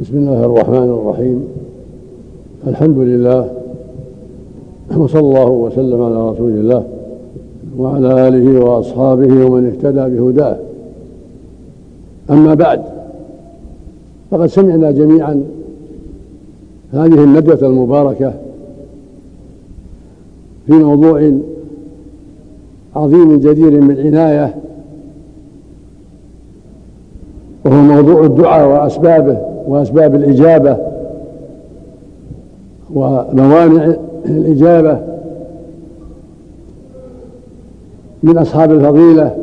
بسم الله الرحمن الرحيم. الحمد لله وصلى الله وسلم على رسول الله وعلى آله وأصحابه ومن اهتدى بهداه. أما بعد فقد سمعنا جميعا هذه الندوة المباركة في موضوع عظيم جدير بالعنايه وهو موضوع الدعاء وأسبابه. وأسباب الإجابة وموانع الإجابة من أصحاب الفضيلة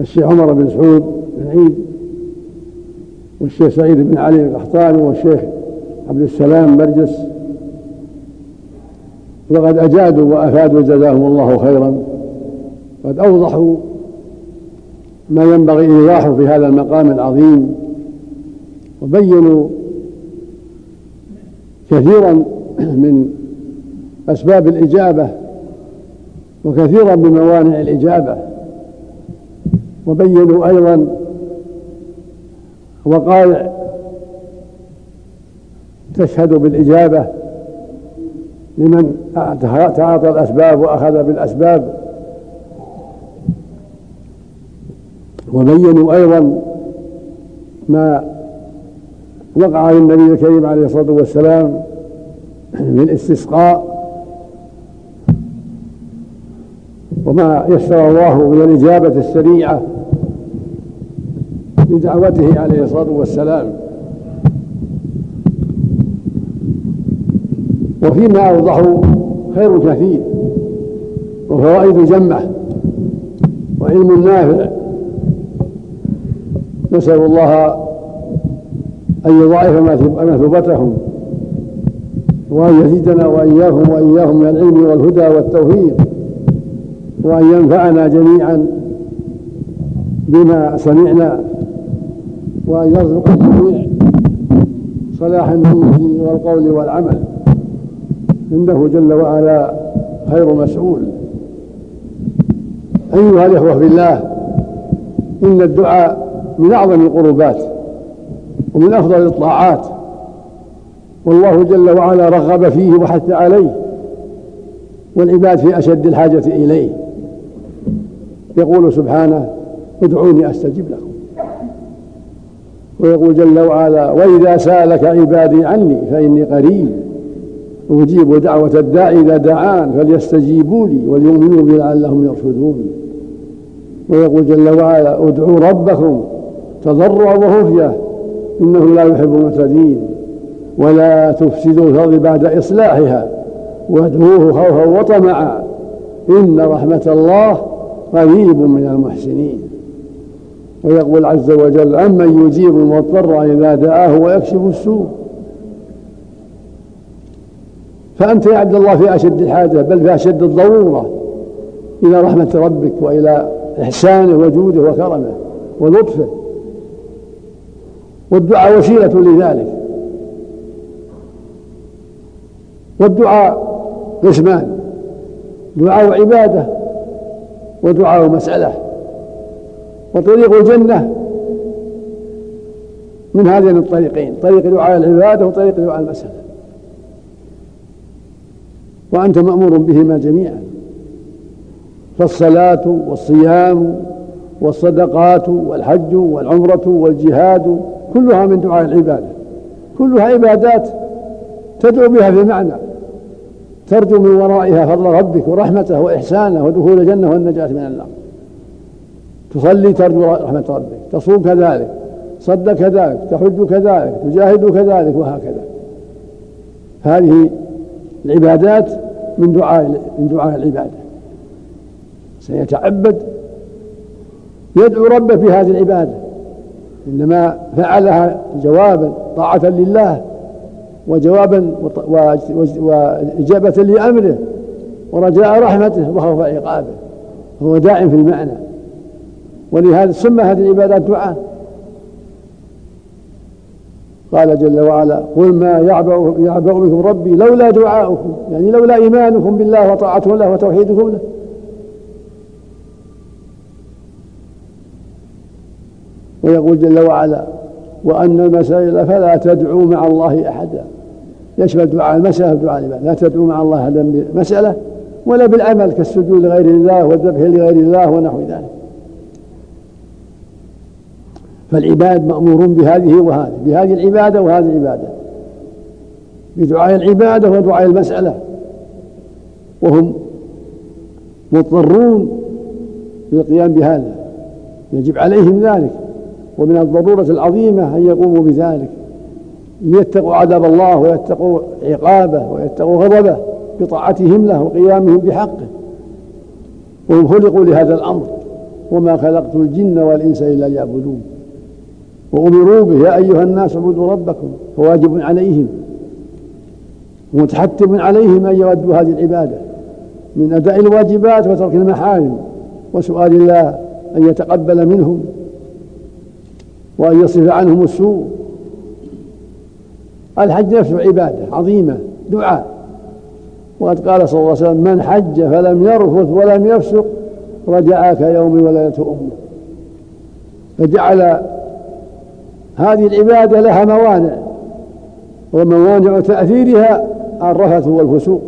الشيخ عمر بن سعود بن عيد والشيخ سعيد بن علي القحطاني والشيخ عبد السلام برجس وقد أجادوا وأفادوا جزاهم الله خيرا قد أوضحوا ما ينبغي إيضاحه في هذا المقام العظيم وبينوا كثيرا من أسباب الإجابة وكثيرا من موانع الإجابة. وبينوا أيضا وقائع تشهد بالإجابة لمن تعاطى الأسباب وأخذ بالأسباب. وبينوا أيضا ما وقع للنبي الكريم عليه الصلاة والسلام من استسقاء وما يسر الله من الإجابة السريعة لدعوته عليه الصلاة والسلام. وفيما أوضحوا خير كثير وفوائد جمة وعلم نافع نسأل الله أن يضاعف مثوبتهم وأن يزيدنا وإياهم وإياهم من العلم والهدى والتوفيق وأن ينفعنا جميعا بما سمعنا وأن يرزق الجميع صلاح النية والقول والعمل. إنه جل وعلا خير مسؤول. أيها الإخوة في الله إن الدعاء من أعظم القربات ومن أفضل الطاعات. والله جل وعلا رغب فيه وحث عليه والعباد في أشد الحاجة إليه. يقول سبحانه ادعوني أستجب لكم. ويقول جل وعلا وإذا سألك عبادي عني فإني قريب أجيب دعوة الداعي إذا دعان فليستجيبوا لي وليؤمنوا بي لعلهم يرشدون. ويقول جل وعلا ادعوا ربكم تضرعا وخفية إنه لا يحب المعتدين ولا تفسدوا الأرض بعد إصلاحها. وادعوه خوفا وطمعا. إن رحمة الله قريب من المحسنين. ويقول عز وجل أمن يجيب المضطر إذا دعاه ويكشف السوء. فأنت يا عبد الله في أشد الحاجة بل في أشد الضرورة. إلى رحمة ربك وإلى إحسانه وجوده وكرمه ولطفه. والدعاء وسيلة لذلك. والدعاء قسمان دعاء عبادة ودعاء مسألة. وطريق الجنة من هذين الطريقين طريق دعاء العبادة وطريق دعاء المسألة. وأنت مأمور بهما جميعا. فالصلاة والصيام والصدقات والحج والعمرة والجهاد كلها من دعاء العبادة. كلها عبادات تدعو بها في معنى ترجو من ورائها فضل ربك ورحمته وإحسانه ودخول الجنة والنجاة من النار. تصلي ترجو رحمة ربك. تصوم كذلك. صد كذلك. تحج كذلك. تجاهد كذلك. وهكذا. هذه العبادات من دعاء من دعاء العبادة. سيتعبد. يدعو ربه في هذه العبادة. إنما فعلها جوابا طاعة لله وجوابا وإجابة لأمره ورجاء رحمته وخوف عقابه هو داعم في المعنى. ولهذا سمى هذه العبادات دعاء. قال جل وعلا قل ما يعبأ, يعبأ بكم ربي لولا دعاؤكم يعني لولا إيمانكم بالله وطاعته له وتوحيدكم له. ويقول جل وعلا وأن المسائل فلا تدعو مع الله أحدا. يشمل دعاء المسألة ودعاء العبادة لا تدعو مع الله أحدا بمسألة ولا بالعمل كالسجود لغير الله والذبح لغير الله ونحو ذلك. فالعباد مأمور بهذه وهذه بهذه العبادة وهذه العبادة. بدعاء العبادة ودعاء المسألة. وهم مضطرون للقيام بهذا. يجب عليهم ذلك. ومن الضرورة العظيمة أن يقوموا بذلك. ليتقوا عذاب الله ويتقوا عقابه ويتقوا غضبه بطاعتهم له وقيامهم بحقه. وهم خلقوا لهذا الأمر وما خلقت الجن والإنس إلا ليعبدون. وأمروا به يا أيها الناس اعبدوا ربكم فواجب عليهم. ومتحتم عليهم أن يودوا هذه العبادة من أداء الواجبات وترك المحارم. وسؤال الله أن يتقبل منهم وأن يصرف عنهم السوء. الحج نفسه عبادة عظيمة دعاء. وقد قال صلى الله عليه وسلم من حج فلم يرفث ولم يفسق رجع كيوم ولدته أمه. فجعل هذه العبادة لها موانع وموانع تأثيرها الرفث والفسوق.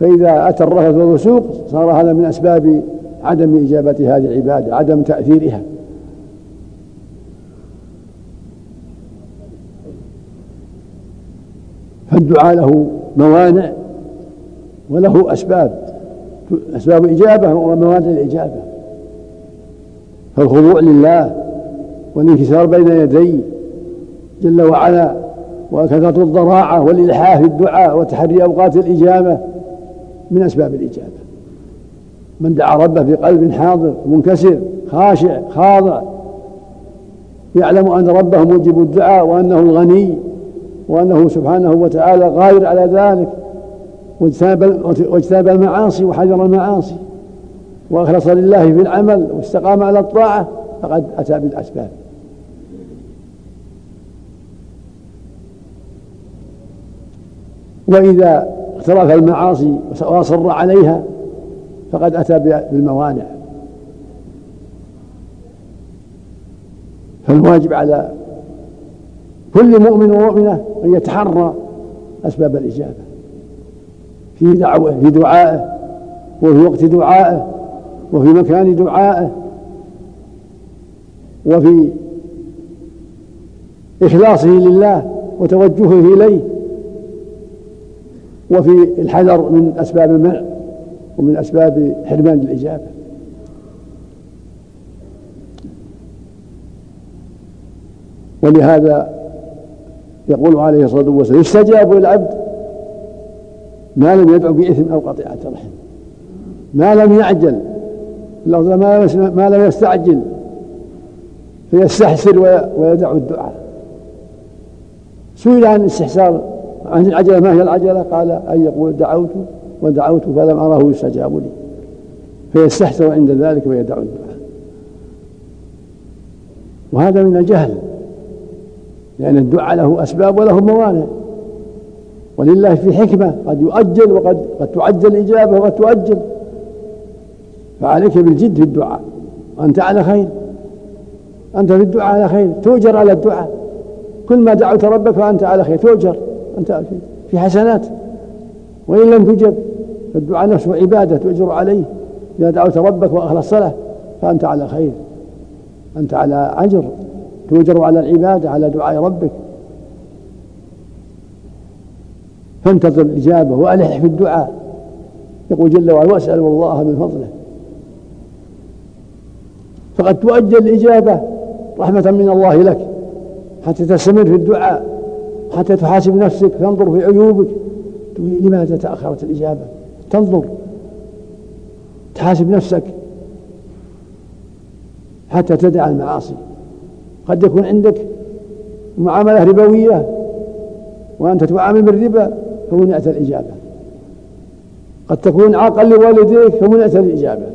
فإذا أتى الرفث والفسوق صار هذا من أسباب عدم إجابة هذه العبادة عدم تأثيرها. فالدعاء له موانع وله أسباب. أسباب إجابة وموانع الإجابة فالخضوع لله والانكسار بين يديه جل وعلا وكثرة الضراعة والإلحاح في الدعاء وتحري أوقات الإجابة من أسباب الإجابة. من دعا ربه بقلب حاضر منكسر خاشع خاضع يعلم أن ربه موجب الدعاء وأنه الغني. وأنه سبحانه وتعالى غاير على ذلك واجتنب المعاصي وحذر المعاصي وأخلص لله في العمل واستقام على الطاعة فقد أتى بالأسباب. وإذا اقترف المعاصي وأصر عليها فقد أتى بالموانع. فالواجب على كل مؤمن ومؤمنة أن يتحرى أسباب الإجابة في دعوة في دعائه وفي وقت دعائه وفي مكان دعائه وفي إخلاصه لله وتوجهه إليه وفي الحذر من أسباب المنع ومن أسباب حرمان الإجابة. ولهذا يقول عليه الصلاة والسلام يستجاب للعبد ما لم يدعو بإثم أو قطيعة رحم ما لم يعجل ما لم يستعجل فيستحسر ويدع الدعاء. سئل عن الاستحسار عن العجلة ما هي العجلة؟ قال أن يقول دعوت ودعوت فلم أره يستجاب لي فيستحسر عند ذلك ويدع الدعاء. وهذا من الجهل. لأن الدعاء له أسباب وله موانع. ولله في حكمة قد يؤجل وقد قد تعجل الإجابة وقد تؤجل. فعليك بالجد في الدعاء. وأنت على خير. أنت في الدعاء على خير. تؤجر على الدعاء. كل ما دعوت ربك فأنت على خير. تؤجر. أنت في حسنات. وإن لم تجب فالدعاء نفسه عبادة تؤجر عليه. إذا دعوت ربك وأخلص صلاة فأنت على خير. أنت على أجر. تؤجر على العبادة على دعاء ربك. فانتظر الإجابة وألح في الدعاء. يقول جل وعلا واسأل الله من فضله. فقد تؤجل الإجابة رحمة من الله لك حتى تستمر في الدعاء حتى تحاسب نفسك تنظر في عيوبك. تقول لماذا تأخرت الإجابة؟ تنظر. تحاسب نفسك حتى تدع المعاصي. قد يكون عندك معاملة ربوية وأنت تعامل بالربا فمنعت الإجابة. قد تكون عاقا لوالديك فمنعت الإجابة.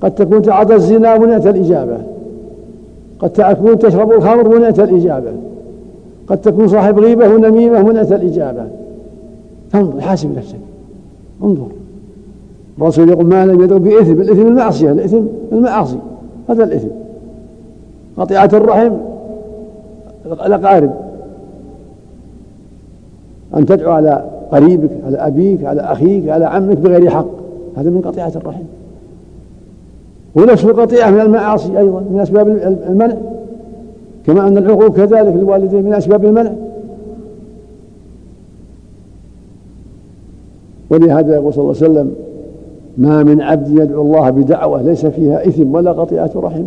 قد تكون تعاطى الزنا منعت الإجابة. قد تكون تشرب الخمر منعت الإجابة. قد تكون صاحب غيبة ونميمة منعت الإجابة. فانظر حاسب نفسك. انظر. الرسول يقول ما لم يدعو بإثم الإثم المعصية الإثم المعاصي هذا الإثم. قطيعة الرحم. الأقارب أن تدعو على قريبك على أبيك على أخيك على عمك بغير حق. هذا من قطيعة الرحم. ونفس القطيعة من المعاصي أيضا من أسباب المنع. كما أن العقوق كذلك للوالدين من أسباب المنع. ولهذا يقول صلى الله عليه وسلم ما من عبد يدعو الله بدعوة ليس فيها إثم ولا قطيعة رحم.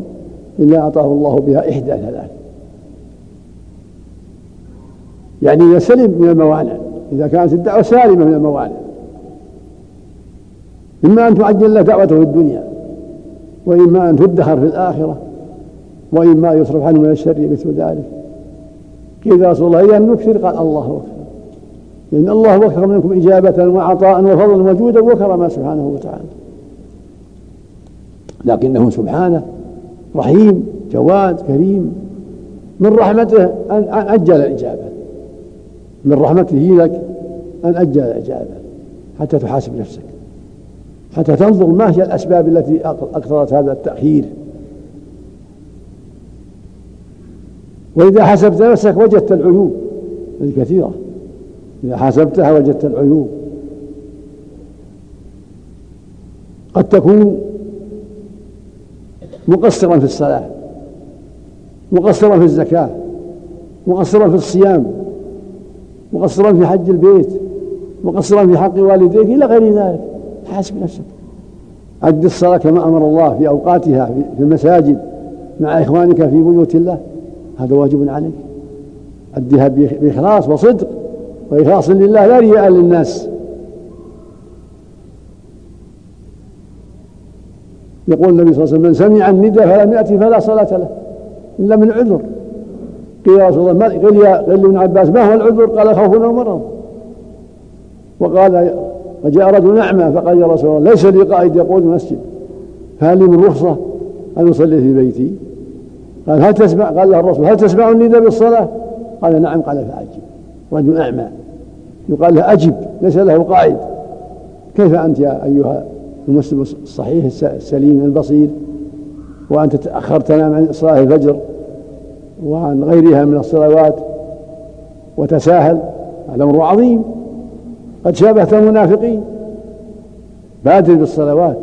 إلا أعطاه الله بها إحدى ثلاث. يعني يسلم من الموانع إذا كانت الدعوة سالمة من الموانع. إما أن تعجل له دعوته في الدنيا وإما أن تدخر في الآخرة وإما يصرف عنه من الشر مثل ذلك. قيل رسول الله؟ إذا نكثر قال الله أكبر لأن الله أكثر منكم إجابة وعطاء وفضلا وجودا وكرما سبحانه وتعالى. لكنه سبحانه رحيم جواد كريم. من رحمته أن أجل الإجابة. من رحمته لك أن أجل الإجابة حتى تحاسب نفسك. حتى تنظر ما هي الأسباب التي أقتضت هذا التأخير. وإذا حسبت نفسك وجدت العيوب. الكثيرة إذا حسبتها وجدت العيوب. قد تكون مقصرا في الصلاة مقصرا في الزكاة مقصرا في الصيام مقصرا في حج البيت مقصرا في حق والديك إلى غير ذلك. حاسب نفسك. أد الصلاة كما أمر الله في أوقاتها في المساجد مع إخوانك في بيوت الله. هذا واجب عليك. أدها بإخلاص وصدق وإخلاص لله لا رياء للناس. يقول النبي صلى الله عليه وسلم من سمع النداء فلم يأتي فلا صلاة له إلا من عذر قيل يا رسول الله قل يا قل ابن عباس ما هو العذر؟ قال خوف أو مرض وقال وجاء رجل أعمى فقال يا رسول الله ليس لي قائد يقود المسجد فهل لي من رخصة أن أصلي في بيتي؟ قال هل تسمع قال له الرسول هل تسمع النداء بالصلاة؟ قال نعم قال فأجب رجل أعمى يقال له أجب ليس له قائد كيف أنت يا أيها المسلم الصحيح السليم البصير وأنت تأخر تنام عن صلاة الفجر وعن غيرها من الصلوات وتساهل هذا أمر عظيم. قد شابهت المنافقين. بادر بالصلوات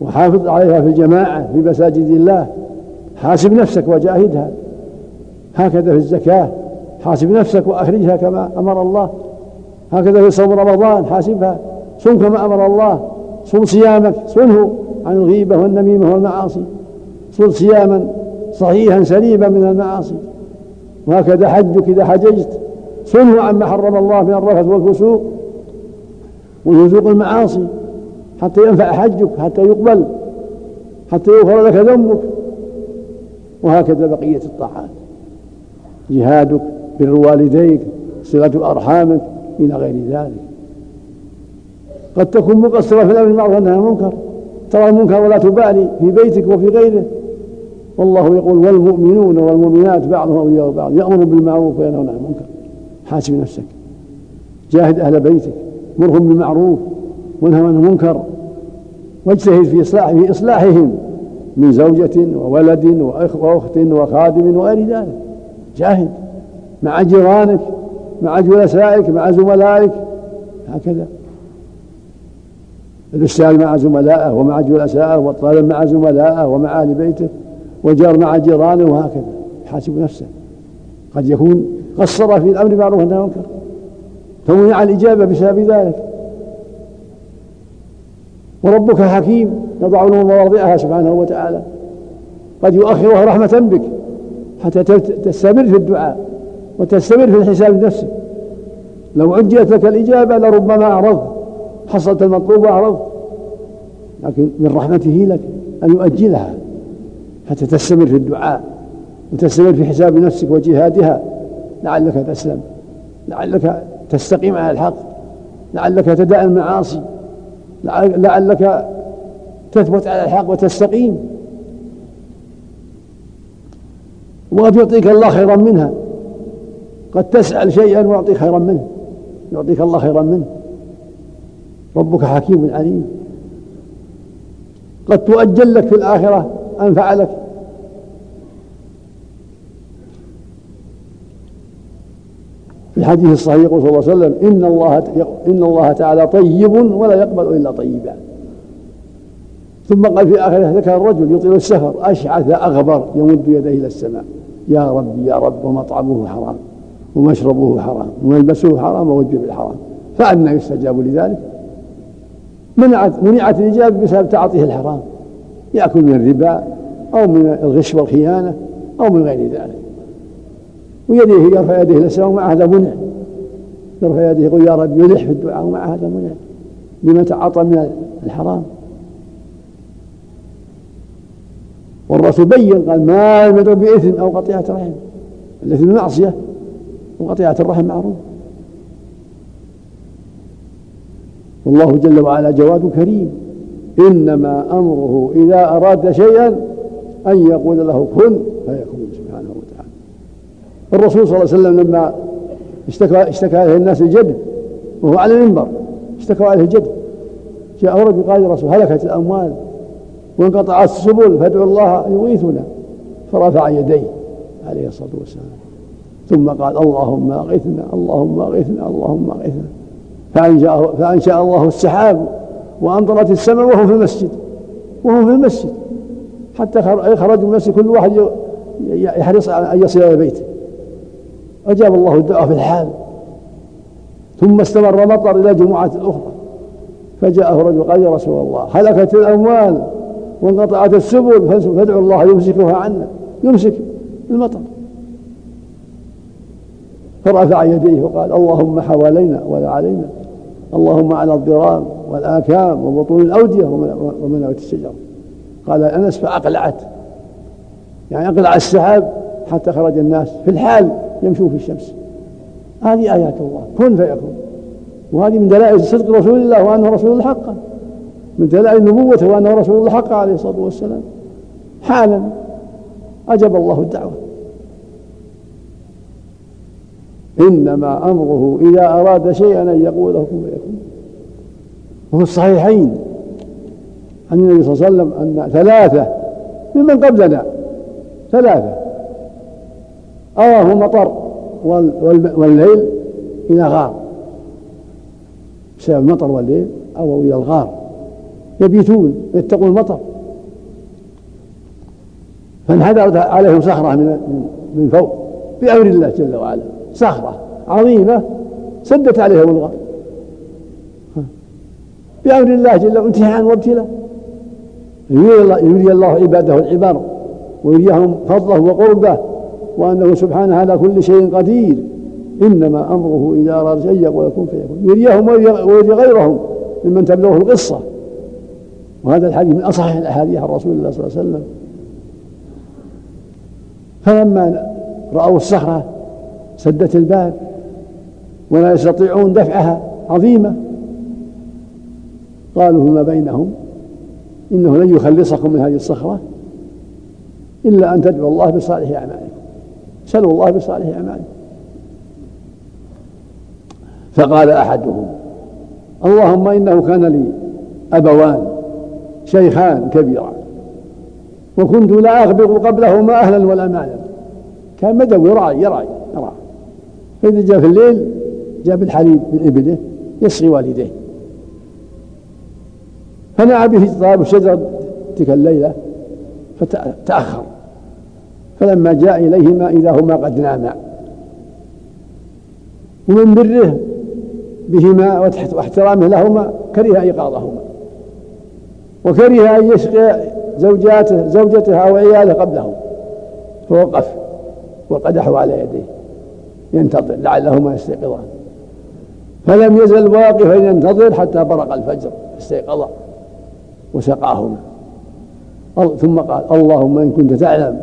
وحافظ عليها في الجماعة في مساجد الله. حاسب نفسك وجاهدها. هكذا في الزكاة حاسب نفسك وأخرجها كما أمر الله. هكذا في صوم رمضان حاسبها صم كما أمر الله. صم صيامك صنه عن الغيبة والنميمة والمعاصي. صل صياما صحيحا سليما من المعاصي. وهكذا حجك إذا حججت. صنه عما حرم الله من الرفث والفسوق وفسوق المعاصي. حتى ينفع حجك حتى يقبل حتى يغفر لك ذنبك. وهكذا بقية الطاعات. جهادك بر والديك صلة أرحامك إلى غير ذلك. قد تكون مقصرة في الأمر بالمعروف والنهي عن المنكر. ترى المنكر ولا تبالي في بيتك وفي غيره. والله يقول والمؤمنون والمؤمنات بعضهم أولياء بعض يأمر بالمعروف وينهون عن المنكر. حاسب نفسك. جاهد أهل بيتك مرهم بالمعروف وانهوا عن المنكر. واجتهد في إصلاح في إصلاحهم من زوجة وولد وأخت وخادم وغير ذلك. جاهد مع جيرانك مع جلسائك مع زملائك. هكذا. الأستاذ مع زملائه ومع جلسائه والطالب مع زملائه ومع أهل بيته وجار مع جيرانه وهكذا. يحاسب نفسه. قد يكون قصر في الأمر بالمعروف والنهي عن المنكر. فمنع الإجابة بسبب ذلك. وربك حكيم. يضع له مواضعها سبحانه وتعالى. قد يؤخرها رحمة بك. حتى تستمر في الدعاء وتستمر في الحساب بنفسك لو عجلت لك الإجابة لربما أعرضت حصلت المطلوب وأعرضت لكن من رحمته لك أن يؤجلها حتى تستمر في الدعاء وتستمر في حساب نفسك وجهادها. لعلك تسلم لعلك تستقيم على الحق لعلك تدع المعاصي لعلك تثبت على الحق وتستقيم. وقد يعطيك الله خيرا منها. قد تسأل شيئا ويعطيك خيرا منه. يعطيك الله خيرا منه. ربك حكيم عليم. قد تؤجل لك في الآخرة أنفع لك في الحديث الصحيح يقول صلى الله عليه وسلم إن الله إن الله تعالى طيب ولا يقبل إلا طيبا. ثم قال في آخره ذكر الرجل يطيل السفر أشعث أغبر يمد يديه إلى السماء. يا رب يا رب ومطعمه حرام ومشربه حرام وملبسه حرام ووجهه بالحرام فأنا يستجاب لذلك منعت منعت الإجابة بسبب تعاطيه الحرام. يأكل من الربا أو من الغش والخيانة أو من غير ذلك. ويديه يرفع يديه إلى السماء ومع هذا منع. يرفع يديه يقول يا رب يلح في الدعاء ومع هذا منع. لما تعاطى من الحرام. والرسول بين قال ما يمدعو بإثم أو قطيعة رحم. الإثم معصية وقطيعة الرحم معروف. والله جل وعلا جواد كريم. إنما أمره إذا أراد شيئا أن يقول له كن فيكون سبحانه وتعالى. الرسول صلى الله عليه وسلم لما اشتكى اشتكى عليه الناس الجد وهو على المنبر اشتكوا عليه الجد. جاء رجل قال يا رسول هلكت الأموال وانقطعت السبل فادعوا الله يغيثنا. فرفع يديه عليه الصلاة والسلام. ثم قال اللهم أغثنا اللهم أغثنا اللهم أغثنا فأنشأ, الله السحاب وأمطرت السماء وهو في المسجد. وهو في المسجد. حتى خرج من المسجد كل واحد يحرص على أن يصل إلى بيته. أجاب الله الدعاء في الحال. ثم استمر مطر إلى جمعة أخرى. فجاءه رجل قال يا رسول الله هلكت الأموال وانقطعت السبل فادعوا الله يمسكها عنا. يمسك المطر. فرفع يديه وقال اللهم حوالينا ولا علينا. اللهم على الضرام والآكام وبطون الأودية ومنابت الشجر قال أنس فأقلعت. يعني أقلع السحاب حتى خرج الناس في الحال يمشون في الشمس. هذه آيات الله. كن فيكون. وهذه من دلائل صدق رسول الله وأنه رسول الحق. من دلائل نبوته وأنه رسول الله حق عليه الصلاة والسلام. حالا أجب الله الدعوة. إنما أمره إذا أراد شيئا أن يقول له كن فيكون. وفي الصحيحين عن النبي صلى الله عليه وسلم أن ثلاثة ممن قبلنا ثلاثة. أراه مطر والليل إلى غار بسبب المطر والليل أو إلى الغار. يبيتون يتقون المطر. فانحدرت عليهم صخرة من من فوق بأمر الله جل وعلا. صخرة عظيمة سدت عليهم الغار بأمر الله جل امتحان وابتلاء. يري الله عباده العبر ويريهم فضله وقربه وأنه سبحانه على كل شيء قدير. إنما أمره إذا أراد شيء يقول يكون فيكون. يريهم ويري غيرهم ممن تبلغه القصة. وهذا الحديث من أصح الأحاديث عن رسول الله صلى الله عليه وسلم. فلما رأوا الصخرة سدت الباب ولا يستطيعون دفعها عظيمة. قالوا فيما بينهم؟ إنه لن يخلصكم من هذه الصخرة إلا أن تدعوا الله بصالح أعمالكم. سلوا الله بصالح أعمالكم. فقال أحدهم اللهم إنه كان لي أبوان شيخان كبيران وكنت لا أغبق قبلهما أهلا ولا مالا. كان مدوي يرعى يرعى فإذا جاء في الليل جاب الحليب من إبله يسقي والديه فنعى به طالب الشجرة تلك الليلة فتأخر. فلما جاء إليهما إذا هما قد ناما. ومن بره بهما واحترامه لهما كره إيقاظهما. وكره أن يسقي زوجاته زوجته أو عياله قبله. فوقف وقدحوا على يديه. ينتظر لعلهما يستيقظان. فلم يزل واقفا ينتظر حتى برق الفجر استيقظا وسقاهما. ثم قال اللهم إن كنت تعلم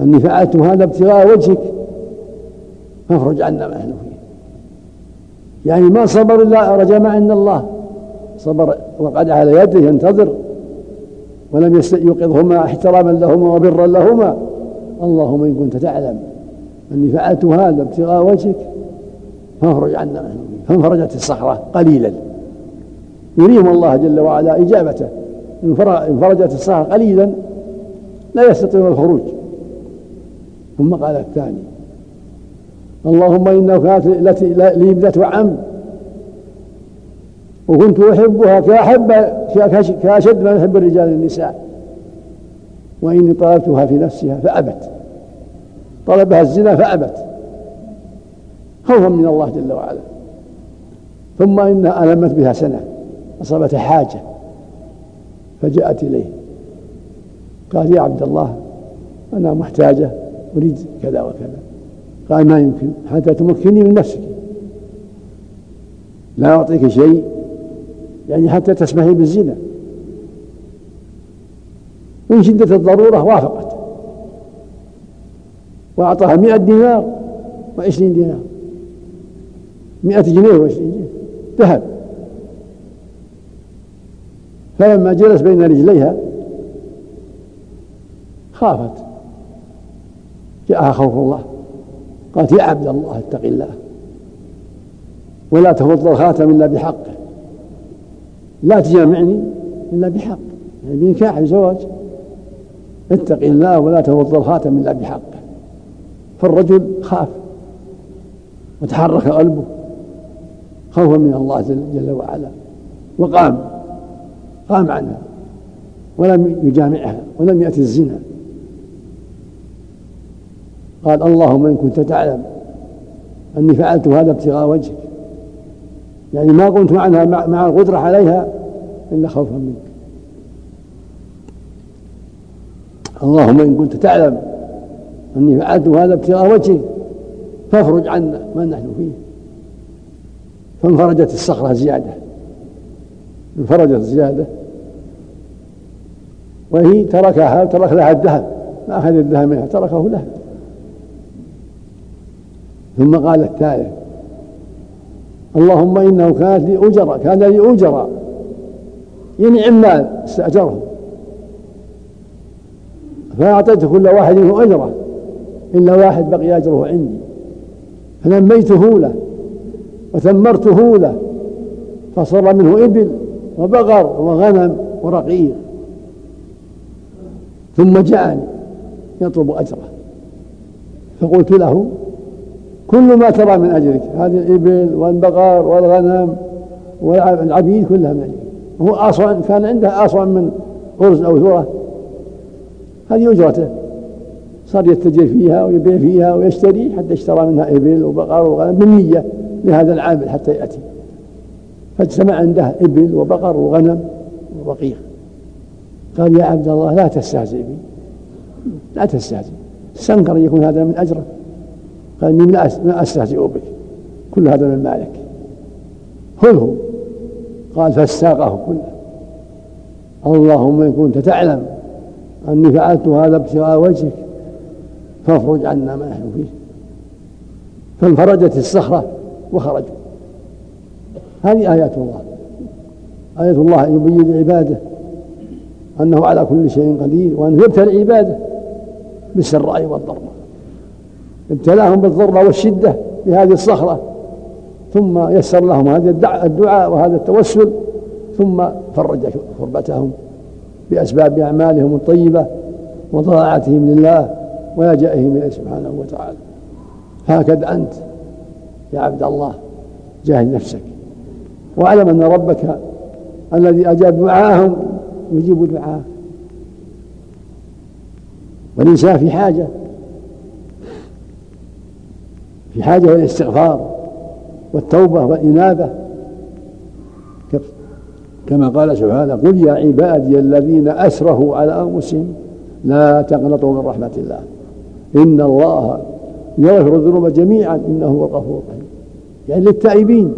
أني فعلت هذا ابتغاء وجهك فافرج عنا ما نحن فيه. يعني ما صبر إلا رجا ما عند الله. صبر وقد على يده ينتظر. ولم يوقظهما احتراما لهما وبرا لهما. اللهم إن كنت تعلم أني فعلت هذا ابتغاء وجهك فافرج عنا فانفرجت الصخرة قليلا. يريهم الله جل وعلا إجابته. إن فرجت الصخرة قليلا لا يستطيعون الخروج. ثم قال الثاني اللهم إنه كانت لي ابنة عم. وكنت أحبها كأحب كأشد ما يحب الرجال النساء. وإني طلبتها في نفسها فأبت. طلبها الزنا فأبت. خوفا من الله جل وعلا. ثم إنها ألمت بها سنة أصابتها حاجة فجاءت إليه. قال يا عبد الله أنا محتاجة أريد كذا وكذا. قال ما يمكن حتى تمكني من نفسك. لا أعطيك شيء يعني حتى تسمحي بالزنا. من شدة الضرورة وافقت. وأعطاها مئة دينار وعشرين دينار. مئة جنيه وعشرين جنيه. ذهب. فلما جلس بين رجليها خافت. جاءها خوف الله. قالت يا عبد الله اتق الله. ولا تفض الخاتم إلا بحقه لا تجامعني إلا بحق. يعني بنكاح زواج اتق الله ولا تفض الخاتم إلا بحقه فالرجل خاف وتحرك قلبه خوفا من الله جل وعلا وقام قام عنها ولم يجامعها ولم يأتي الزنا. قال اللهم إن كنت تعلم أني فعلت هذا ابتغاء وجهك. يعني ما قمت معها مع القدرة عليها إلا خوفا منك. اللهم إن كنت تعلم أني فعلت هذا ابتغاء وجهك فافرج عنا ما نحن فيه. فانفرجت الصخرة زيادة. انفرجت زيادة. وهي تركها ترك لها الذهب ما أخذ الذهب منها تركه لها. ثم قال الثالث اللهم إنه كانت لي أجرة كان لي أجرة يعني عمال استأجرهم فأعطيت كل واحد منه أجره إلا واحد بقي أجره عندي. فنميته له وثمرته له فصار منه إبل وبقر وغنم ورقيق. ثم جاءني يطلب أجره. فقلت له كل ما ترى من أجرك هذه الإبل والبقر والغنم والعبيد كلها من أجرك. هو أصلا كان عنده أصلا من أرز أو ذرة. هذه أجرته. صار يتجر فيها ويبيع فيها ويشتري حتى اشترى منها إبل وبقر وغنم بالنية لهذا العامل حتى يأتي. فاجتمع عنده إبل وبقر وغنم ورقيق قال يا عبد الله لا تستهزئ بي. لا تستهزئ. استنكر أن يكون هذا من أجره. قال إني لا أستهزئ بك. كل هذا من مالك. خذه قال فاستاقه كله. اللهم إن كنت تعلم أني فعلت هذا ابتغاء وجهك. فافرج عنا ما نحن فيه. فانفرجت الصخرة وخرجوا هذه آيات الله. آية الله يبين لعباده أنه على كل شيء قدير وأنه يبتلي عباده بالسراء والضراء ابتلاهم بالضرة والشدة بهذه الصخرة. ثم يسر لهم هذا الدعاء وهذا التوسل. ثم فرج كربتهم بأسباب أعمالهم الطيبة وطاعتهم لله. ولجأهم إليه سبحانه وتعالى. هكذا أنت يا عبد الله جاهد نفسك. واعلم أن ربك الذي أجاب دعاءهم يجيب دعاءه والإنسان في حاجة في حاجة إلى الاستغفار والتوبة والإنابة. كما قال سبحانه قل يا عبادي الذين أسرفوا على أنفسهم لا تقنطوا من رحمة الله. إن الله يغفر الذنوب جميعا إنه هو الغفور الرحيم. يعني للتائبين.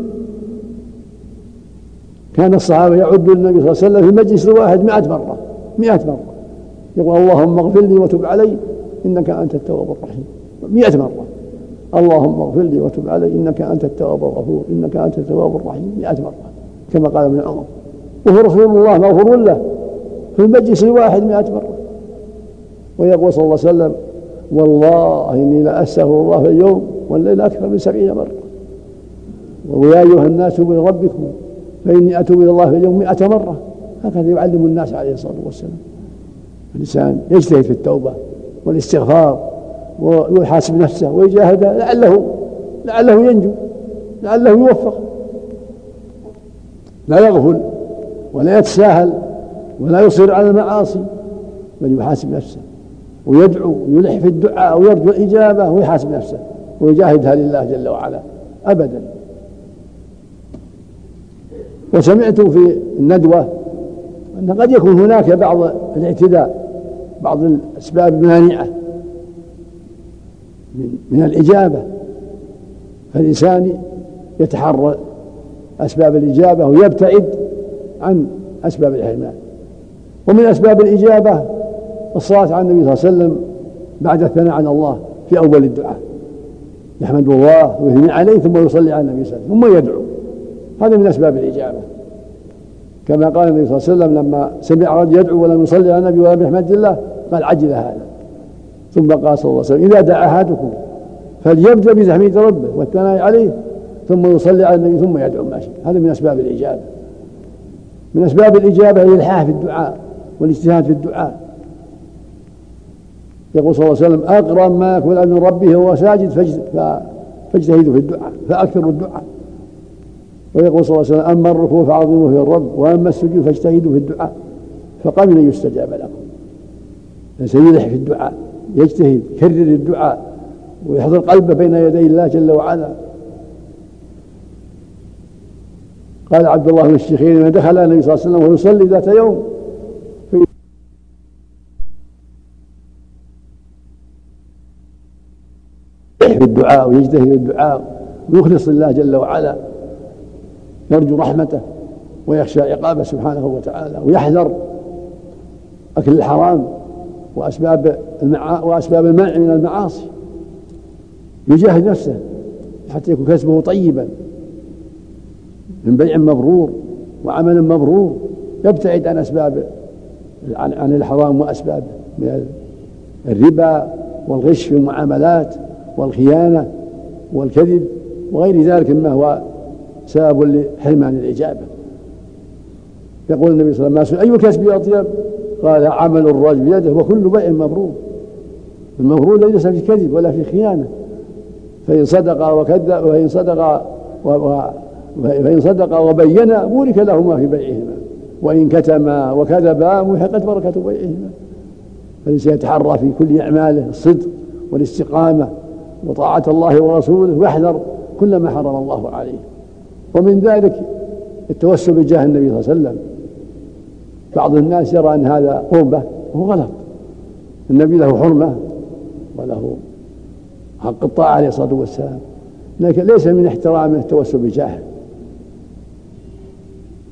كان الصحابة يعد النبي صلى الله عليه وسلم في المجلس الواحد مئة مرة مئة مرة. يقول اللهم اغفر لي وتب علي إنك أنت التواب الرحيم. مئة مرة. اللهم اغفر لي وتب علي إنك أنت التواب الغفور إنك أنت التواب الرحيم. مئة مرة. كما قال ابن عمر. وهو رسول الله مغفور له. في المجلس الواحد مئة مرة. ويقول صلى الله عليه وسلم والله إني لاستغفر الله في اليوم والليل أكثر من سبعين مرة. ويا أيها الناس إلى ربكم فإني أتوب إلى الله في اليوم مئة مرة. هكذا يعلم الناس عليه الصلاة والسلام. الإنسان يجتهد في التوبة والاستغفار ويحاسب نفسه ويجاهد لعله لعله ينجو لعله يوفق. لا يغفل ولا يتساهل ولا يصر على المعاصي بل يحاسب نفسه. ويدعو ويلح في الدعاء ويرجو الإجابة ويحاسب نفسه ويجاهدها لله جل وعلا أبدا. وسمعت في الندوة أن قد يكون هناك بعض الاعتداء بعض الأسباب المانعة من الإجابة. فالإنسان يتحرى أسباب الإجابة ويبتعد عن أسباب الحرمان. ومن أسباب الإجابة الصلاة على النبي صلى الله عليه وسلم بعد الثناء على الله في أول الدعاء. يحمد الله ويثني عليه ثم يصلي على النبي صلى الله عليه وسلم ثم يدعو. هذا من أسباب الإجابة. كما قال النبي صلى الله عليه وسلم لما سمع رجل يدعو ولم يصلي على النبي ولم يحمد الله قال عجل هذا. ثم قال صلى الله عليه وسلم إذا دعا أحدكم فليبدأ بتحميد ربه والثناء عليه ثم يصلي على النبي ثم يدعو ما شاء. هذا من أسباب الإجابة. من أسباب الإجابة الإلحاح في الدعاء والإجتهاد في الدعاء. يقول صلى الله عليه وسلم أقرب ما يكون من ربه وهو ساجد فاجتهدوا في الدعاء فأكثروا الدعاء. ويقول صلى الله عليه وسلم أما الركوع فعظموا في الرب وأما السجود فاجتهدوا في الدعاء فقبل أن يستجاب لكم؟ سيلح في الدعاء يجتهد يكرر الدعاء ويحضر قلبه بين يدي الله جل وعلا. قال عبد الله بن الشيخين من دخل النبي صلى الله عليه وسلم ويصلي ذات يوم في الدعاء ويجتهد في الدعاء ويخلص لله جل وعلا يرجو رحمته ويخشى عقابه سبحانه وتعالى ويحذر أكل الحرام وأسباب المعا وأسباب المنع من المعاصي. يجاهد نفسه حتى يكون كسبه طيبا. من بيع مبرور وعمل مبرور يبتعد عن أسباب عن, عن الحرام وأسبابه من الربا والغش في المعاملات. والخيانة والكذب وغير ذلك مما هو سبب لحرمان الإجابة. يقول النبي صلى الله عليه وسلم أي كسب أطيب قال عمل الرجل بيده وكل بيع مبرور. المبرور ليس في كذب ولا في خيانة فإن صدق وكذب وإن صدق فإن صدق وبين بورك لهما في بيعهما. وإن كتما وكذبا محقت بركة بيعهما. فالإنسان يتحرى في كل أعماله الصدق والاستقامة. وطاعة الله ورسوله ويحذر كل ما حرم الله عليه. ومن ذلك التوسل بجاه النبي صلى الله عليه وسلم. بعض الناس يرى أن هذا قربة وهو غلط. النبي له حرمة وله حق الطاعة عليه الصلاة والسلام. لكن ليس من احترامه التوسل بجاهه.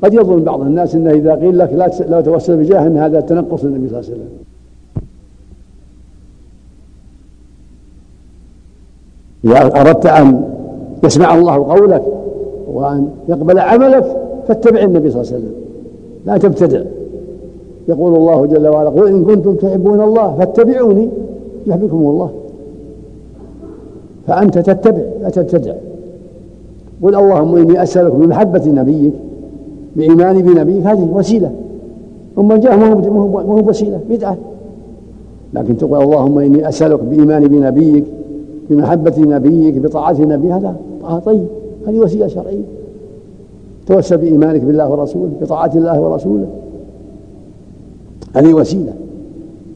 قد يظن بعض الناس إنه إذا قيل لك لا لا توسل بجاه إن هذا تنقص للنبي صلى الله عليه وسلم. اذا أردت أن يسمع الله قولك وأن يقبل عملك فاتبع النبي صلى الله عليه وسلم. لا تبتدع. يقول الله جل وعلا قل إن كنتم تحبون الله فاتبعوني يحبكم الله. فأنت تتبع لا تبتدع. قل اللهم إني أسألك بمحبة نبيك بإيماني بنبيك. هذه وسيلة. أما الجاه ما هو وسيلة بدعة. لكن تقول اللهم إني أسألك بإيماني بنبيك بمحبة نبيك بطاعة نبي هذا طيب. هذه وسيلة شرعية. توسل بإيمانك بالله ورسوله بطاعة الله ورسوله. هذه وسيلة.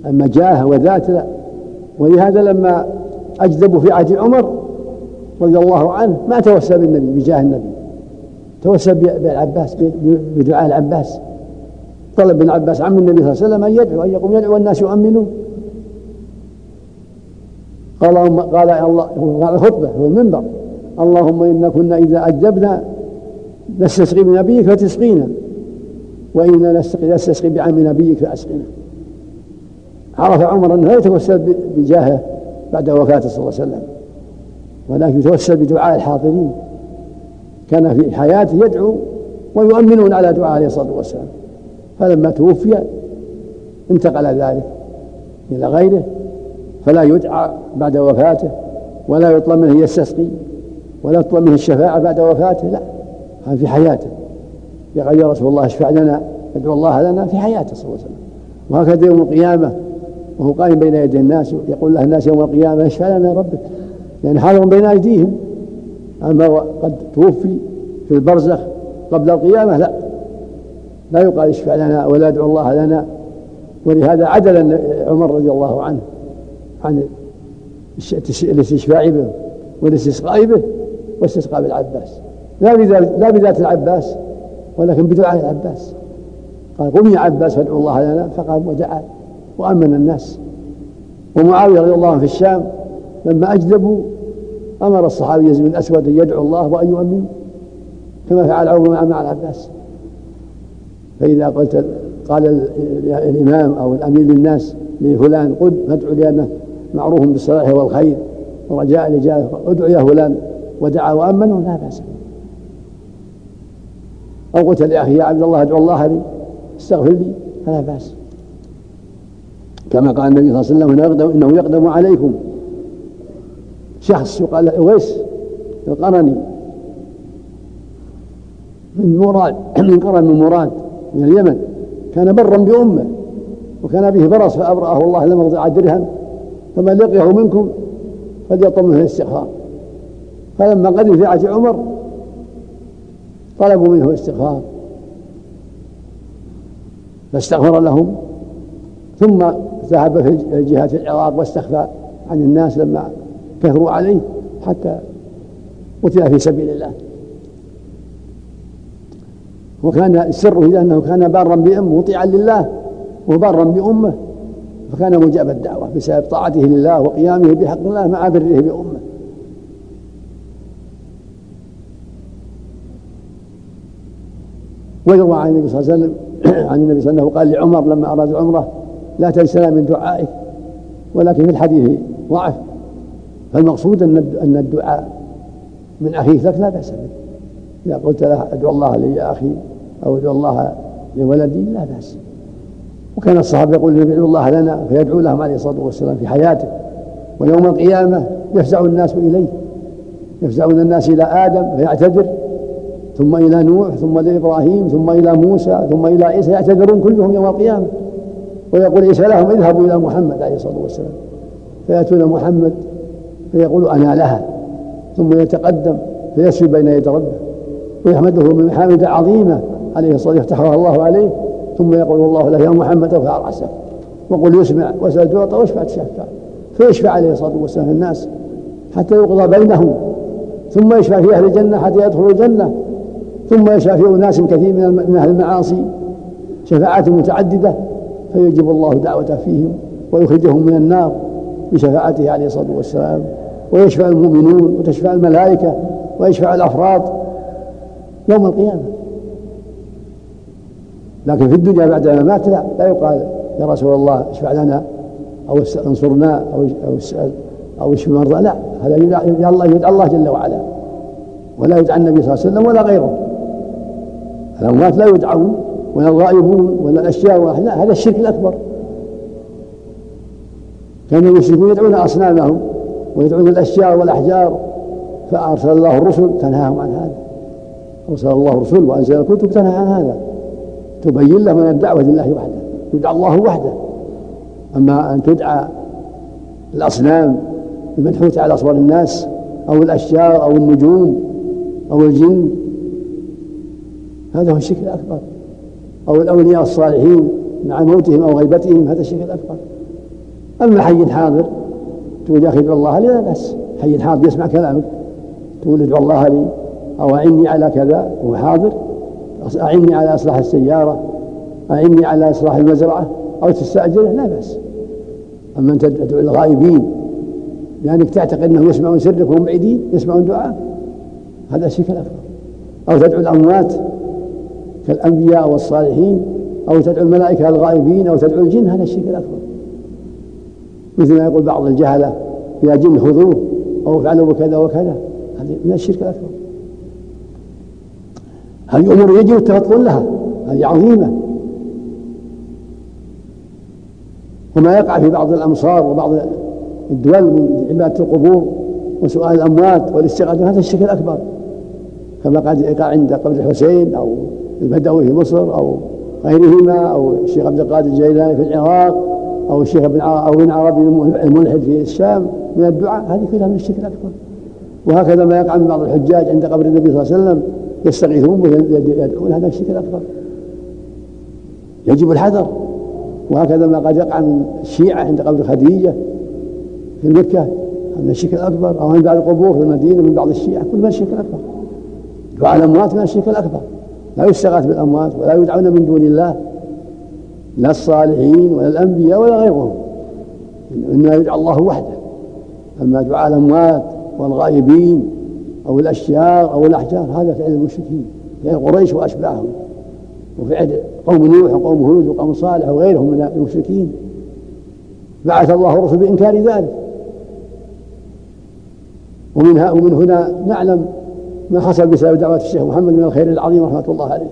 أما جاه وذات لا. ولهذا لما أجذبوا في عهد عمر رضي الله عنه ما توسل بالنبي بجاه النبي. توسل بالعباس بدعاء العباس. طلب ابن عباس عم النبي صلى الله عليه وسلم أن يدعو أن يقوم يدعو والناس يؤمنون. قال قال الله قال خطبة في المنبر اللهم إنا كنا إذا أجبنا نستسقي بنبيك فتسقينا وإنا نستسقي بعم نبيك فأسقنا. عرف عمر أنه لا يتوسل بجاهه بعد وفاته صلى الله عليه وسلم ولكن يتوسل بدعاء الحاضرين. كان في حياته يدعو ويؤمنون على دعاء عليه الصلاة والسلام. فلما توفي انتقل ذلك إلى غيره. فلا يدعى بعد وفاته ولا يطلب منه يستسقي ولا يطلب منه الشفاعة بعد وفاته لا هذا في حياته. يقول يا رسول الله اشفع لنا ادعو الله لنا في حياته صلى الله عليه وسلم. وهكذا يوم القيامة وهو قائم بين يدي الناس يقول له الناس يوم القيامة اشفع لنا ربك لأن حاضر بين أيديهم. أما قد توفي في البرزخ قبل القيامة لا لا يقال اشفع لنا ولا ادعو الله لنا. ولهذا عدل عمر رضي الله عنه. عن الاستشفاع به والاستسقاء به واستسقاء بالعباس لا بذات لا بذات العباس ولكن بدعاء العباس. قال قم يا عباس فادعو الله لنا فقام ودعا وأمن الناس. ومعاوية رضي الله عنه في الشام لما أجدبوا أمر الصحابي يزيد الأسود أن يدعو الله وان يؤمن كما فعل عمر مع العباس. فإذا قلت قال الإمام أو الأمير للناس لفلان قد فادعو لأنه معروف بالصلاح والخير ورجاء الإجابة ادعو يا فلان ودعا وأمنه لا بأس أو قلت لأخي يا عبد الله ادعو الله لي استغفر لي. فلا بأس. كما قال النبي صلى الله عليه وسلم إنه يقدم, عليكم. شخص يقال له أويس القرني. من مراد من قرن من مراد من اليمن. كان برا بأمه وكان به برص فأبرأه الله لم يرضع درهم فمن لقيه منكم فليطلب منه الاستغفار. فلما قدم في عهد عمر طلبوا منه الاستغفار. فاستغفر لهم ثم ذهب في جهة العراق واستخفى عن الناس لما كثروا عليه حتى قتل في سبيل الله. وكان سره أنه كان بارا بامه مطيعا لله وبارا بأمه. فكان مجاب الدعوة بسبب طاعته لله وقيامه بحق الله مع بره بأمة. ويروى عن النبي صلى الله عليه وسلم عن النبي صلى الله عليه وسلم قال لعمر لما أراد العمرة لا تنسنا من دعائك ولكن في الحديث ضعف. فالمقصود أن الدعاء من أخيك لك لا بأس به. إذا قلت له أدعو الله لي يا أخي أو أدعو الله لولدي لا بأس وكان الصحابة يقول ادعوا الله لنا فيدعو لهم عليه الصلاة والسلام في حياته. ويوم القيامة يفزع الناس إليه. يفزعون الناس إلى آدم فيعتذر. ثم إلى نوح ثم إلى إبراهيم ثم إلى موسى ثم إلى عيسى يعتذرون كلهم يوم القيامة. ويقول عيسى لهم اذهبوا إلى محمد عليه الصلاة والسلام. فيأتون محمد فيقول أنا لها. ثم يتقدم فيسجد بين يدي ربه. ويحمده من محامد عظيمة عليه الصلاة يفتحها الله عليه. ثم يقول الله له يا محمد ارفع راسك وقل يسمع واسال تعطى وأشفع تشفع. فيشفع عليه الصلاة والسلام في الناس حتى يقضى بينهم. ثم يشفع في أهل الجنة حتى يدخلوا الجنة. ثم يشفع في أناس كثير من أهل المعاصي. شفاعات متعددة. فيجب الله دعوته فيهم ويخرجهم من النار بشفاعته عليه الصلاة والسلام. ويشفع المؤمنون وتشفع الملائكة ويشفع الأفراد يوم القيامة. لكن في الدنيا بعد ما مات لا لا يقال يا رسول الله اشفع لنا أو انصرنا أو أو اسأل أو اشف مرضى لا هذا يدعى الله يدعى الله جل وعلا. ولا يدعى النبي صلى الله عليه وسلم ولا غيره. الاموات لا يدعون ولا الغائبون ولا الأشياء لا هذا الشرك الأكبر. كان المشركون يدعون أصنامهم ويدعون الأشياء والأحجار فأرسل الله الرسل تنهاهم عن هذا. أرسل الله الرسل وأنزل الكتب تنهى عن هذا. تبين له من الدعوة لله وحده يدعى الله وحده. أما أن تدعى الأصنام المنحوتة على أصوات الناس أو الأشجار أو النجوم أو الجن هذا هو الشرك الأكبر. أو الأولياء الصالحين مع موتهم أو غيبتهم هذا الشرك الأكبر. أما حي حاضر تقول يا أخي ادعو الله لي لا بأس. حي حاضر يسمع كلامك تقول ادعو الله لي أو أعني على كذا وهو حاضر. أعني على إصلاح السيارة أعني على إصلاح المزرعة أو تستأجره لا بأس. أما أنت تدعو الغائبين لأنك تعتقد أنهم يسمعون سرك وهم بعيدين يسمعون دعاء. هذا الشرك الأكبر أو تدعو الأموات كالأنبياء والصالحين أو تدعو الملائكة الغائبين أو تدعو الجن هذا الشرك الأكبر مثل ما يقول بعض الجهلة يا جن خذوه أو افعلوا كذا وكذا. هذا من الشرك الأكبر. هذه أمور يجب التفطن لها هذه عظيمة. وما يقع في بعض الأمصار وبعض الدول من عبادة القبور وسؤال الأموات والاستغاثة هذا الشرك الأكبر. كما قد يقع عند قبر الحسين أو البدوي في مصر أو غيرهما أو الشيخ عبد القادر الجيلاني في العراق أو الشيخ ابن أو ابن عربي الملحد في الشام. من الدعاء هذه كلها من الشرك الأكبر. وهكذا ما يقع من بعض الحجاج عند قبر النبي صلى الله عليه وسلم. يستغيثون ويدعون هذا الشرك الأكبر. يجب الحذر. وهكذا ما قد يقع من الشيعة عند قبر خديجة في مكة من الشرك الأكبر. أو من بعض القبور في المدينة من بعض الشيعة كل من الشرك الأكبر. دعاء الأموات من الشرك الأكبر. لا يستغاث بالأموات ولا يدعون من دون الله لا الصالحين ولا الأنبياء ولا غيرهم. إنما يدعى الله وحده. أما دعاء الأموات والغائبين أو الأشجار أو الأحجار هذا فعل المشركين فعل قريش وأشباههم. وفعل قوم نوح وقوم هود وقوم صالح وغيرهم من المشركين. بعث الله الرسل بإنكار ذلك. ومنها ومن هنا نعلم ما حصل بسبب دعوة الشيخ محمد من الخير العظيم رحمة الله عليه.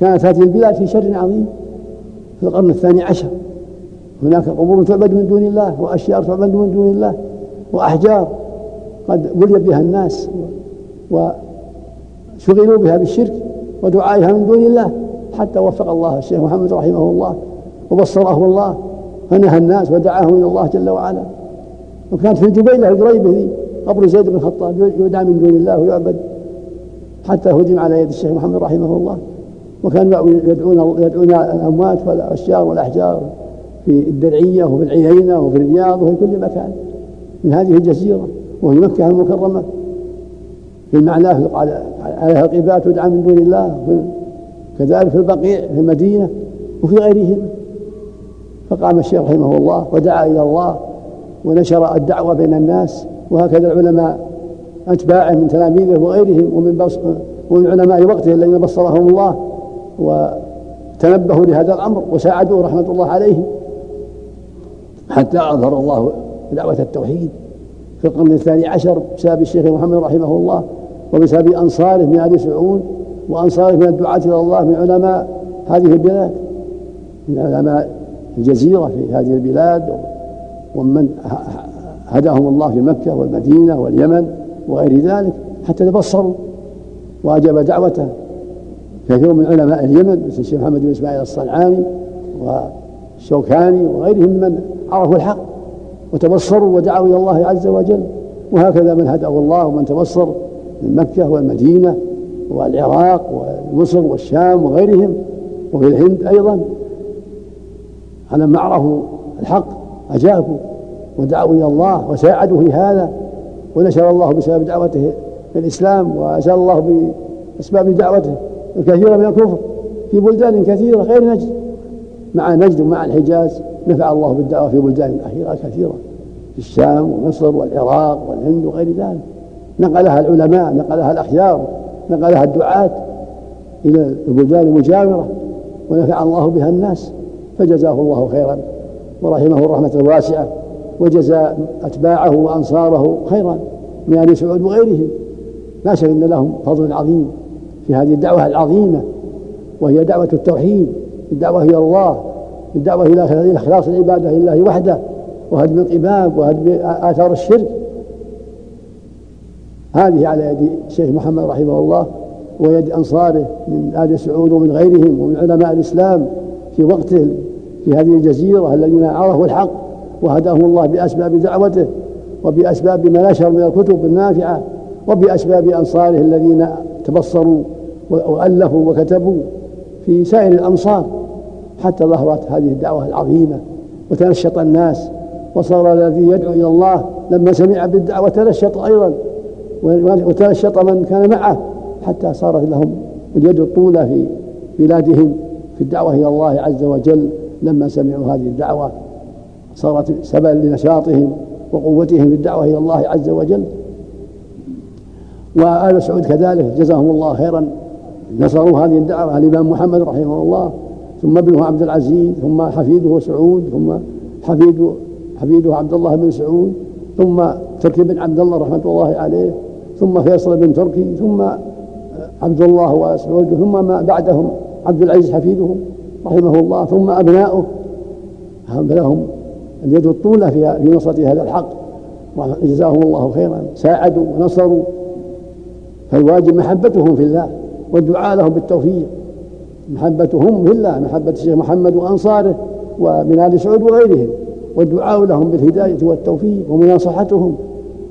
كانت هذه البلاد في شر عظيم في القرن الثاني عشر. هناك قبور تعبد من دون الله وأشياء تعبد من دون الله وأحجار. قد بلي بها الناس وشغلوا بها بالشرك ودعائها من دون الله حتى وفق الله الشيخ محمد رحمه الله وبصره الله فنهى الناس ودعاهم إلى الله جل وعلا. وكانت في الجبيلة القريبة ذي قبر زيد بن الخطاب يدعى من دون الله ويعبد حتى هدم على يد الشيخ محمد رحمه الله. وكانوا يدعون يدعون الأموات والأشجار والأحجار في الدرعية وفي العيينة وفي الرياض وفي كل مكان من هذه الجزيرة. وفي مكه المكرمة. في المعنى عليها القبات تدعى من دون الله كذلك في البقيع في المدينة وفي غيرهما. فقام الشيخ رحمه الله ودعا إلى الله ونشر الدعوة بين الناس وهكذا العلماء أتباعه من تلاميذه وغيرهم ومن بص ومن علماء وقته الذين بصرهم الله وتنبهوا لهذا الأمر وساعدوه رحمة الله عليهم حتى أظهر الله دعوة التوحيد. في القرن الثاني عشر بسبب الشيخ محمد رحمه الله وبسبب أنصاره من آل سعود وأنصاره من الدعاة إلى الله من علماء هذه البلاد من علماء الجزيرة في هذه البلاد ومن هداهم الله في مكة والمدينة واليمن وغير ذلك حتى تبصروا وأجاب دعوته. كثير من علماء اليمن مثل الشيخ محمد بن إسماعيل الصنعاني والشوكاني وغيرهم من عرفوا الحق. وتبصروا ودعوا إلى الله عز وجل. وهكذا من هدأه الله ومن تبصر من مكة والمدينة والعراق ومصر والشام وغيرهم وفي الهند أيضا. على ما عرفوا الحق أجابوا ودعوا إلى الله وساعدوا في هذا. ونشر الله بسبب دعوته الإسلام وأزال الله بأسباب دعوته. الكثير من الكفر في بلدان كثيرة غير نجد. مع نجد ومع الحجاز نفع الله بالدعوة في بلدان أخيرة كثيرة في الشام ومصر والعراق والهند وغير ذلك. نقلها العلماء نقلها الأخيار نقلها الدعاة إلى البلدان المجاورة ونفع الله بها الناس. فجزاه الله خيرا ورحمه الرحمة الواسعة وجزى أتباعه وأنصاره خيرا من آل سعود وغيرهم. لا شك أن لهم فضل عظيم في هذه الدعوة العظيمة وهي دعوة التوحيد. الدعوة إلى الله الدعوة إلى إخلاص العبادة لله وحده وهدم القباب وهدم آثار الشرك. هذه على يد الشيخ محمد رحمه الله ويد أنصاره من آل سعود ومن غيرهم ومن علماء الإسلام في وقته في هذه الجزيرة الذين عرفوا الحق وهداهم الله بأسباب دعوته وبأسباب ما نشر من الكتب النافعة وبأسباب أنصاره الذين تبصروا وألفوا وكتبوا في سائر الأمصار. حتى ظهرت هذه الدعوة العظيمة وتنشط الناس وصار الذي يدعو إلى الله لما سمع بالدعوة تنشط أيضا وتنشط من كان معه حتى صارت لهم اليد الطولة في بلادهم في الدعوة إلى الله عز وجل لما سمعوا هذه الدعوة. صارت سببا لنشاطهم وقوتهم في الدعوة إلى الله عز وجل. وآل سعود كذلك جزاهم الله خيرا نصروا هذه الدعوة. الإمام محمد رحمه الله ثم ابنه عبد العزيز ثم حفيده سعود ثم حفيده حفيده عبد الله بن سعود ثم تركي بن عبد الله رحمة الله عليه ثم فيصل بن تركي ثم عبد الله وسعود ثم ما بعدهم عبد العزيز حفيدهم رحمه الله ثم أبناؤه. لهم اليد الطولة في نصرة هذا الحق وجزاهم الله خيرا ساعدوا ونصروا فالواجب محبتهم في الله والدعاء لهم بالتوفيق. محبتهم في الله محبة الشيخ محمد وأنصاره ومن آل سعود وغيرهم والدعاء لهم بالهداية والتوفيق ومناصحتهم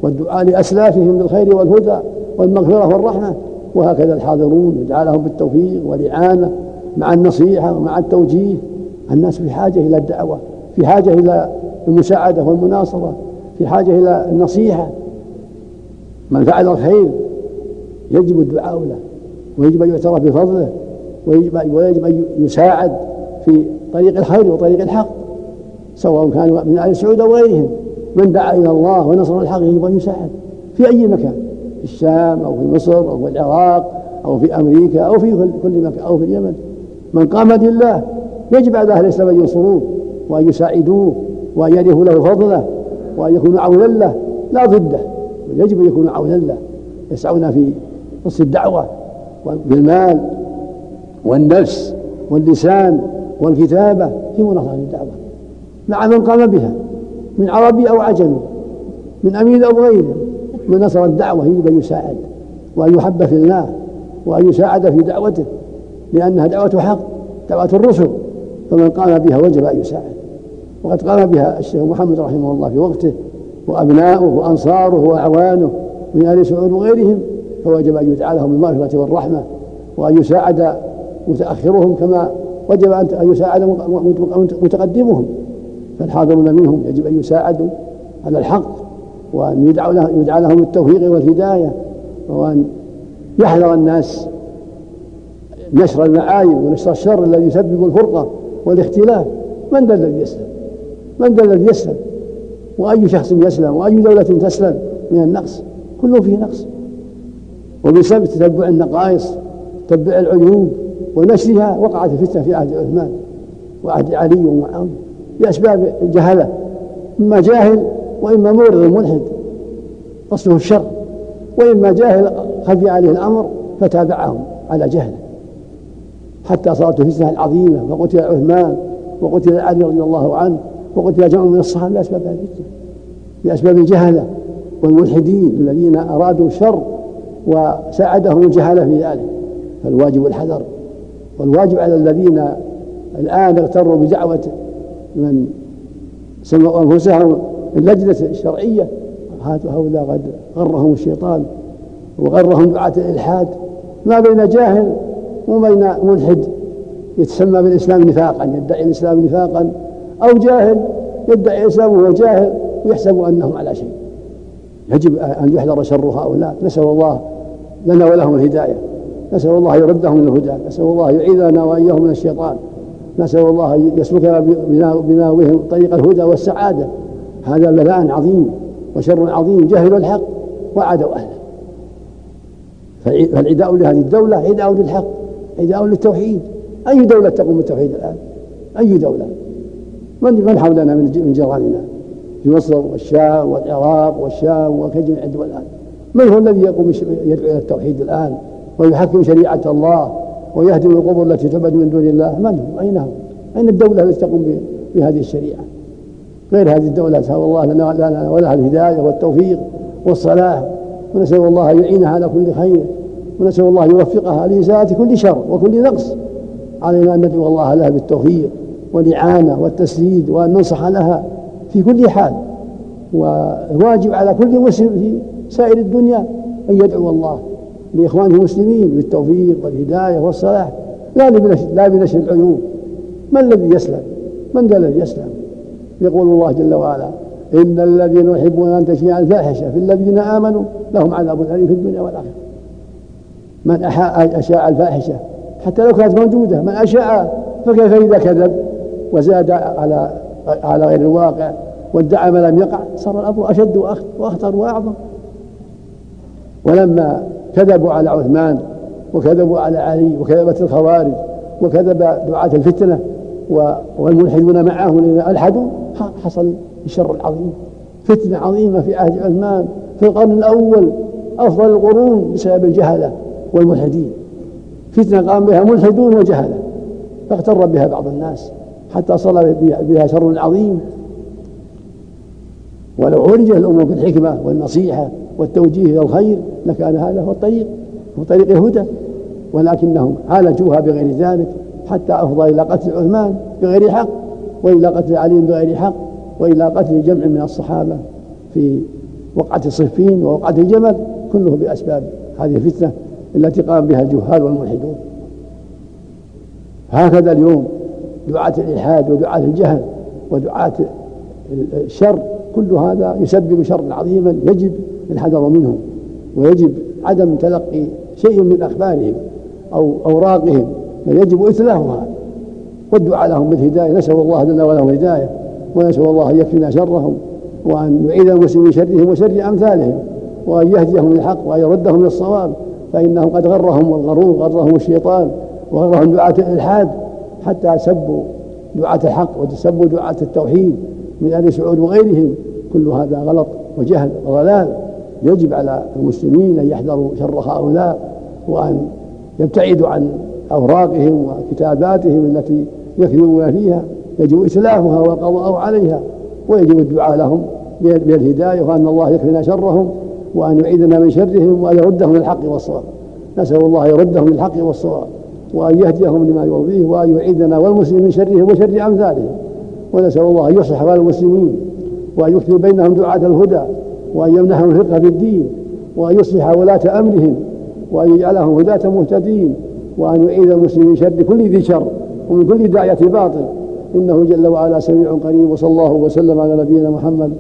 والدعاء لأسلافهم بالخير والهدى والمغفرة والرحمة وهكذا الحاضرون. يدعى لهم بالتوفيق والإعانة مع النصيحة ومع التوجيه. الناس في حاجة إلى الدعوة في حاجة إلى المساعدة والمناصرة في حاجة إلى النصيحة. من فعل الخير يجب الدعاء له ويجب أن يعترف بفضله. ويجب, ويجب أن يساعد في طريق الخير وطريق الحق سواء كانوا من أهل السعود أو غيرهم. من دعا إلى الله ونصر الحق يجب أن يساعد. في أي مكان؟ في الشام أو في مصر أو في العراق أو في أمريكا أو في كل مكان أو في اليمن. من قام لله يجب على أهل الإسلام أن ينصروه وأن يساعدوه وأن يعرفوا له فضله وأن يكونوا عونا له. لا ضده يجب أن يكونوا عونا له. يسعون في نص الدعوة بالمال والنفس واللسان والكتابة في مناصرة الدعوة. مع من قام بها من عربي أو عجمي من أمين أو غيره. من نصر الدعوة يجب أن يساعد وأن يحب في الله وأن يساعد في دعوته لأنها دعوة حق دعوة الرسل. فمن قام بها وجب أن يساعد. وقد قام بها الشيخ محمد رحمه الله في وقته وأبناؤه وأنصاره وأعوانه من أهل سعود وغيرهم فوجب أن يدعى لهم بالمغفرة والرحمة وأن يساعد متأخرهم كما وجب أن يساعد متقدمهم. فالحاضرون منهم يجب أن يساعدوا على الحق وأن يدعى يدعى لهم بالتوفيق والهداية وأن يحذر الناس نشر المعايب ونشر الشر الذي يسبب الفرقة والاختلاف. من ذا الذي يسلم؟ من ذا الذي يسلم؟ وأي شخص يسلم؟ وأي دولة تسلم؟ من النقص. كله فيه نقص. وبسبب تتبع النقائص تتبع العيوب ونشرها وقعت الفتنة في عهد عثمان وعهد علي ومعاوية بأسباب الجهلة إما جاهل وإما مورد ملحد قصده الشر وإما جاهل خفي عليه الأمر فتابعهم على جهله. حتى صارت الفتنة العظيمة فقتل عثمان وقتل علي رضي الله عنه وقتل جمع من الصحابة بأسباب الفتنة بأسباب الجهلة والملحدين الذين أرادوا الشر وساعدهم الجهالة في ذلك. فالواجب الحذر والواجب على الذين الآن اغتروا بدعوة من سموا أنفسهم اللجنة الشرعية هؤلاء قد غرهم الشيطان وغرهم دعاة الإلحاد. ما بين جاهل وبين ملحد يتسمى بالإسلام نفاقا يدعي الإسلام نفاقا أو جاهل يدعي الإسلام وهو جاهل ويحسب أنهم على شيء. يجب أن يحذر شر هؤلاء. نسأل الله لنا ولهم الهداية. نسأل الله يردهم من الهدى نسأل الله يعيذنا وإياهم من الشيطان نسأل الله يسلكنا بناوهم طريق الهدى والسعادة. هذا بلاء عظيم وشر عظيم جهلوا الحق وعادوا أهله. فالعداء لهذه الدولة عداء للحق عداء للتوحيد. أي دولة تقوم بالتوحيد الآن؟ أي دولة؟ من من حولنا من جيراننا؟ في مصر والشام والعراق والشام وكجميع الدول الآن. من هو الذي يقوم يدعو إلى التوحيد الآن؟ ويحكم شريعة الله ويهدم القبور التي تعبد من دون الله. من هم أين هم أين الدولة التي تقوم بهذه الشريعة؟ غير هذه الدولة نسأل الله لنا, لنا ولها الهداية والتوفيق والصلاح. ونسأل الله أن يعينها على كل خير. ونسأل الله أن يوفقها لإزالة كل شر وكل نقص. علينا أن ندعو الله لها بالتوفيق والإعانة والتسديد وأن ننصح لها في كل حال. والواجب على كل مسلم في سائر الدنيا أن يدعو الله. لإخوانه المسلمين بالتوفيق والهداية والصلاح لا لا بنشر العيوب ما الذي يسلم؟ من ذا الذي يسلم؟ يقول الله جل وعلا إن الذين يحبون أن تشيع الفاحشة في الذين آمنوا لهم عذاب أليم في الدنيا والآخرة من أشاع الفاحشة حتى لو كانت موجودة من أشاع فكيف إذا كذب وزاد على على غير الواقع وادعى ما لم يقع صار الأمر أشد وأخطر وأعظم ولما كذبوا على عثمان وكذبوا على علي وكذبت الخوارج وكذب دعاة الفتنة والملحدون معه الذين ألحدوا. حصل الشر العظيم فتنة عظيمة في عهد عثمان في القرن الأول أفضل القرون بسبب الجهلة والملحدين. فتنة قام بها ملحدون وجهلة فاغتر بها بعض الناس حتى صلى بها شر عظيم. ولو عرج الأمور بالحكمة والنصيحة والتوجيه إلى الخير لكان هذا هو الطريق هو طريق الهدى ولكنهم عالجوها بغير ذلك حتى أفضى إلى قتل عثمان بغير حق وإلى قتل علي بغير حق وإلى قتل جمع من الصحابة في وقعة صفين ووقعة الجمل كله بأسباب هذه الفتنة التي قام بها الجهال والملحدون. هكذا اليوم دعاة الإلحاد ودعاة الجهل ودعاة الشر كل هذا يسبب شرا عظيما يجب الحذر منه ويجب عدم تلقي شيء من أخبارهم أو أوراقهم بل يجب إتلافها والدعاء لهم بالهداية نسأل الله جل وعلا الهداية ونسأل الله أن يكفينا شرهم وأن يعيد المسلمين من شرهم وشر أمثالهم وأن يهديهم للحق وأن يردهم للصواب فإنهم قد غرهم الغرور غرهم الشيطان وغرهم دعاة الإلحاد حتى سبوا دعاة الحق وسبوا دعاة التوحيد من آل سعود وغيرهم. كل هذا غلط وجهل وضلال. يجب على المسلمين أن يحذروا شر هؤلاء وأن يبتعدوا عن أوراقهم وكتاباتهم التي يكذبون فيها. يجب إتلافها والقضاء عليها ويجب الدعاء لهم بالهداية وأن الله يكفينا شرهم وأن يعيدنا من شرهم وأن يردهم للحق والصواب. نسأل الله يردهم للحق والصواب وأن يهديهم لما يرضيه وأن يعيدنا والمسلمين من شرهم وشر أمثالهم. ونسأل الله أن يصلح أحوال المسلمين وأن يكثر بينهم دعاة الهدى وأن يمنحهم الفقه في الدين وأن يصلح ولاة أمرهم وأن يجعلهم هداة مهتدين وأن يعيد المسلمين من شر كل ذي شر ومن كل داعية باطل. إنه جل وعلا سميع قريب وصلى الله وسلم على نبينا محمد.